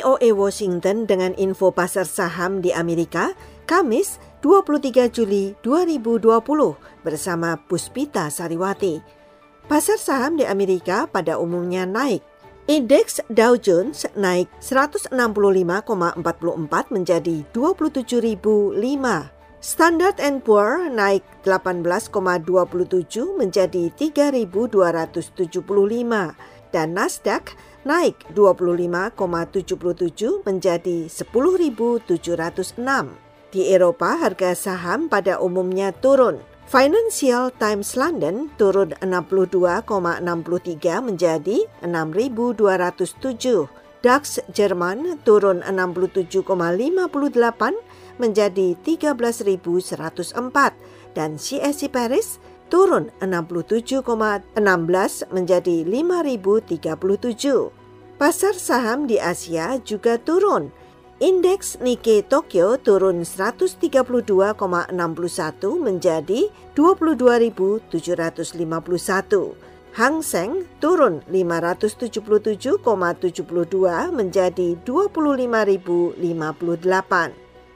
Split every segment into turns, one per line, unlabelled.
VOA Washington dengan info pasar saham di Amerika, Kamis 23 Juli 2020 bersama Puspita Sariwati. Pasar saham di Amerika pada umumnya naik. Indeks Dow Jones naik 165,44 menjadi 27.005. Standard Poor naik 18,27 menjadi 3.275 dan Nasdaq naik 25,77 menjadi 10.706. Di Eropa, harga saham pada umumnya turun. Financial Times London turun 62,63 menjadi 6.207. DAX Jerman turun 67,58 menjadi 13.104 dan CSI Paris turun 67,16 menjadi 5.037. Pasar saham di Asia juga turun. Indeks Nikkei Tokyo turun 132,61 menjadi 22.751. Hang Seng turun 577,72 menjadi 25.058.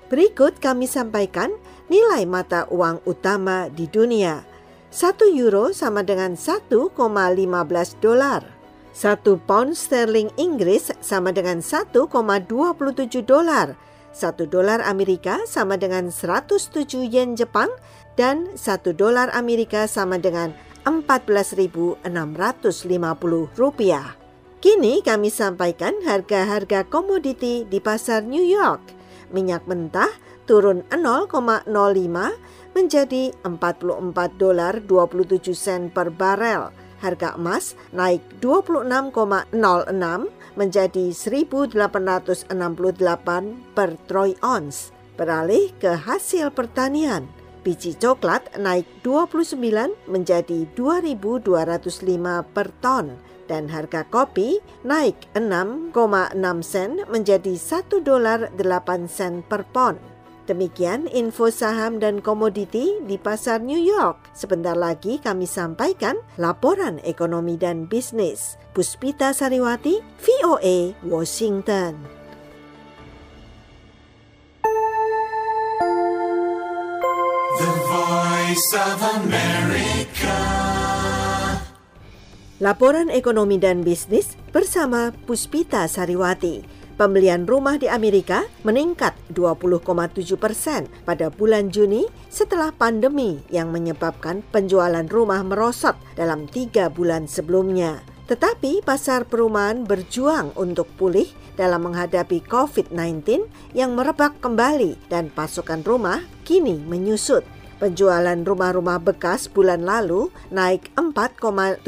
Berikut kami sampaikan nilai mata uang utama di dunia. 1 euro sama dengan 1,15 dolar. 1 pound sterling Inggris sama dengan 1,27 dolar. 1 dolar Amerika sama dengan 107 yen Jepang dan 1 dolar Amerika sama dengan 14.650 rupiah. Kini kami sampaikan harga-harga komoditi di pasar New York. Minyak mentah turun 0,05 menjadi 44 dolar 27 sen per barel. Harga emas naik 26,06 menjadi 1.868 per troy ounce. Beralih ke hasil pertanian, biji coklat naik 29 menjadi 2.205 per ton dan harga kopi naik 6,6 sen menjadi 1 dolar 8 sen per pon. Demikian info saham dan komoditi di pasar New York. Sebentar lagi kami sampaikan laporan ekonomi dan bisnis. Puspita Sariwati, VOA, Washington.
The Voice of America.
Laporan ekonomi dan bisnis bersama Puspita Sariwati. Pembelian rumah di Amerika meningkat 20,7 persen pada bulan Juni setelah pandemi yang menyebabkan penjualan rumah merosot dalam tiga bulan sebelumnya. Tetapi pasar perumahan berjuang untuk pulih dalam menghadapi COVID-19 yang merebak kembali dan pasokan rumah kini menyusut. Penjualan rumah-rumah bekas bulan lalu naik 4,72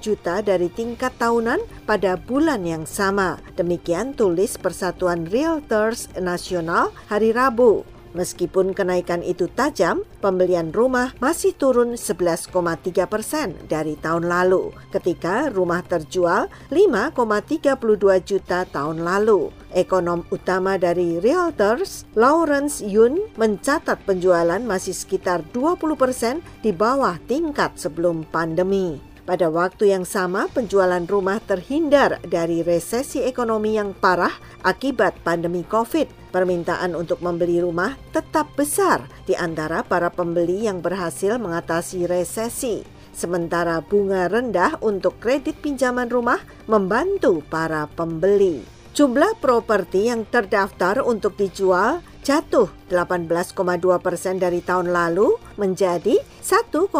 juta dari tingkat tahunan pada bulan yang sama. Demikian tulis Persatuan Realtors Nasional hari Rabu. Meskipun kenaikan itu tajam, pembelian rumah masih turun 11,3 persen dari tahun lalu, ketika rumah terjual 5,32 juta tahun lalu. Ekonom utama dari Realtors, Lawrence Yun, mencatat penjualan masih sekitar 20 persen di bawah tingkat sebelum pandemi. Pada waktu yang sama, penjualan rumah terhindar dari resesi ekonomi yang parah akibat pandemi COVID. Permintaan untuk membeli rumah tetap besar di antara para pembeli yang berhasil mengatasi resesi. Sementara bunga rendah untuk kredit pinjaman rumah membantu para pembeli. Jumlah properti yang terdaftar untuk dijual jatuh 18,2 persen dari tahun lalu menjadi 1,57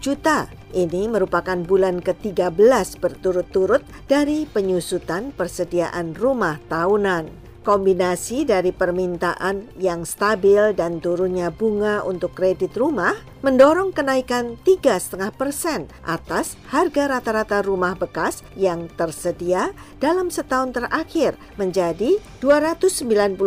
juta ini merupakan bulan ke-13 berturut-turut dari penyusutan persediaan rumah tahunan. Kombinasi dari permintaan yang stabil dan turunnya bunga untuk kredit rumah mendorong kenaikan 3,5 persen atas harga rata-rata rumah bekas yang tersedia dalam setahun terakhir menjadi 295.300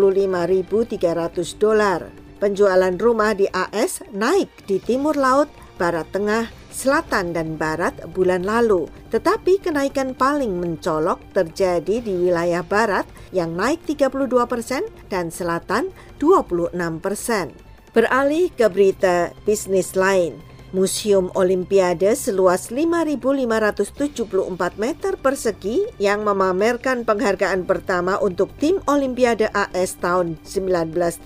dolar. Penjualan rumah di AS naik di timur laut, barat tengah, selatan dan barat bulan lalu. Tetapi kenaikan paling mencolok terjadi di wilayah barat yang naik 32 persen dan selatan 26 persen. Beralih ke berita bisnis lain. Museum Olimpiade seluas 5.574 meter persegi yang memamerkan penghargaan pertama untuk tim Olimpiade AS tahun 1980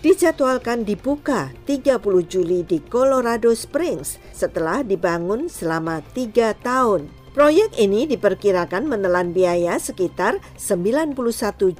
dijadwalkan dibuka 30 Juli di Colorado Springs setelah dibangun selama tiga tahun. Proyek ini diperkirakan menelan biaya sekitar 91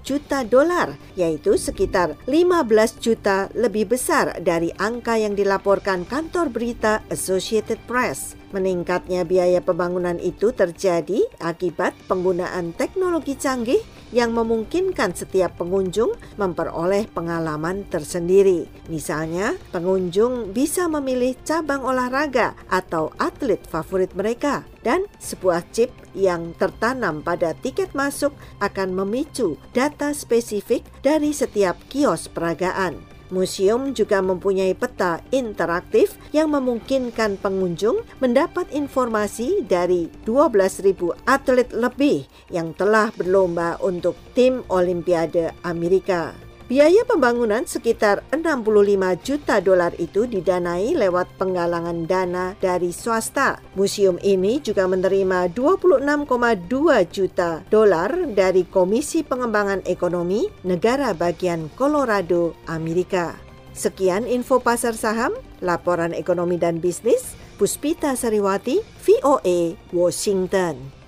juta dolar, yaitu sekitar 15 juta lebih besar dari angka yang dilaporkan kantor berita Associated Press. Meningkatnya biaya pembangunan itu terjadi akibat penggunaan teknologi canggih yang memungkinkan setiap pengunjung memperoleh pengalaman tersendiri. Misalnya, pengunjung bisa memilih cabang olahraga atau atlet favorit mereka dan sebuah chip yang tertanam pada tiket masuk akan memicu data spesifik dari setiap kios peragaan. Museum juga mempunyai peta interaktif yang memungkinkan pengunjung mendapat informasi dari 12.000 atlet lebih yang telah berlomba untuk tim Olimpiade Amerika. Biaya pembangunan sekitar 65 juta dolar itu didanai lewat penggalangan dana dari swasta. Museum ini juga menerima 26,2 juta dolar dari Komisi Pengembangan Ekonomi Negara Bagian Colorado, Amerika. Sekian info pasar saham, laporan ekonomi dan bisnis, Puspita Sariwati, VOA, Washington.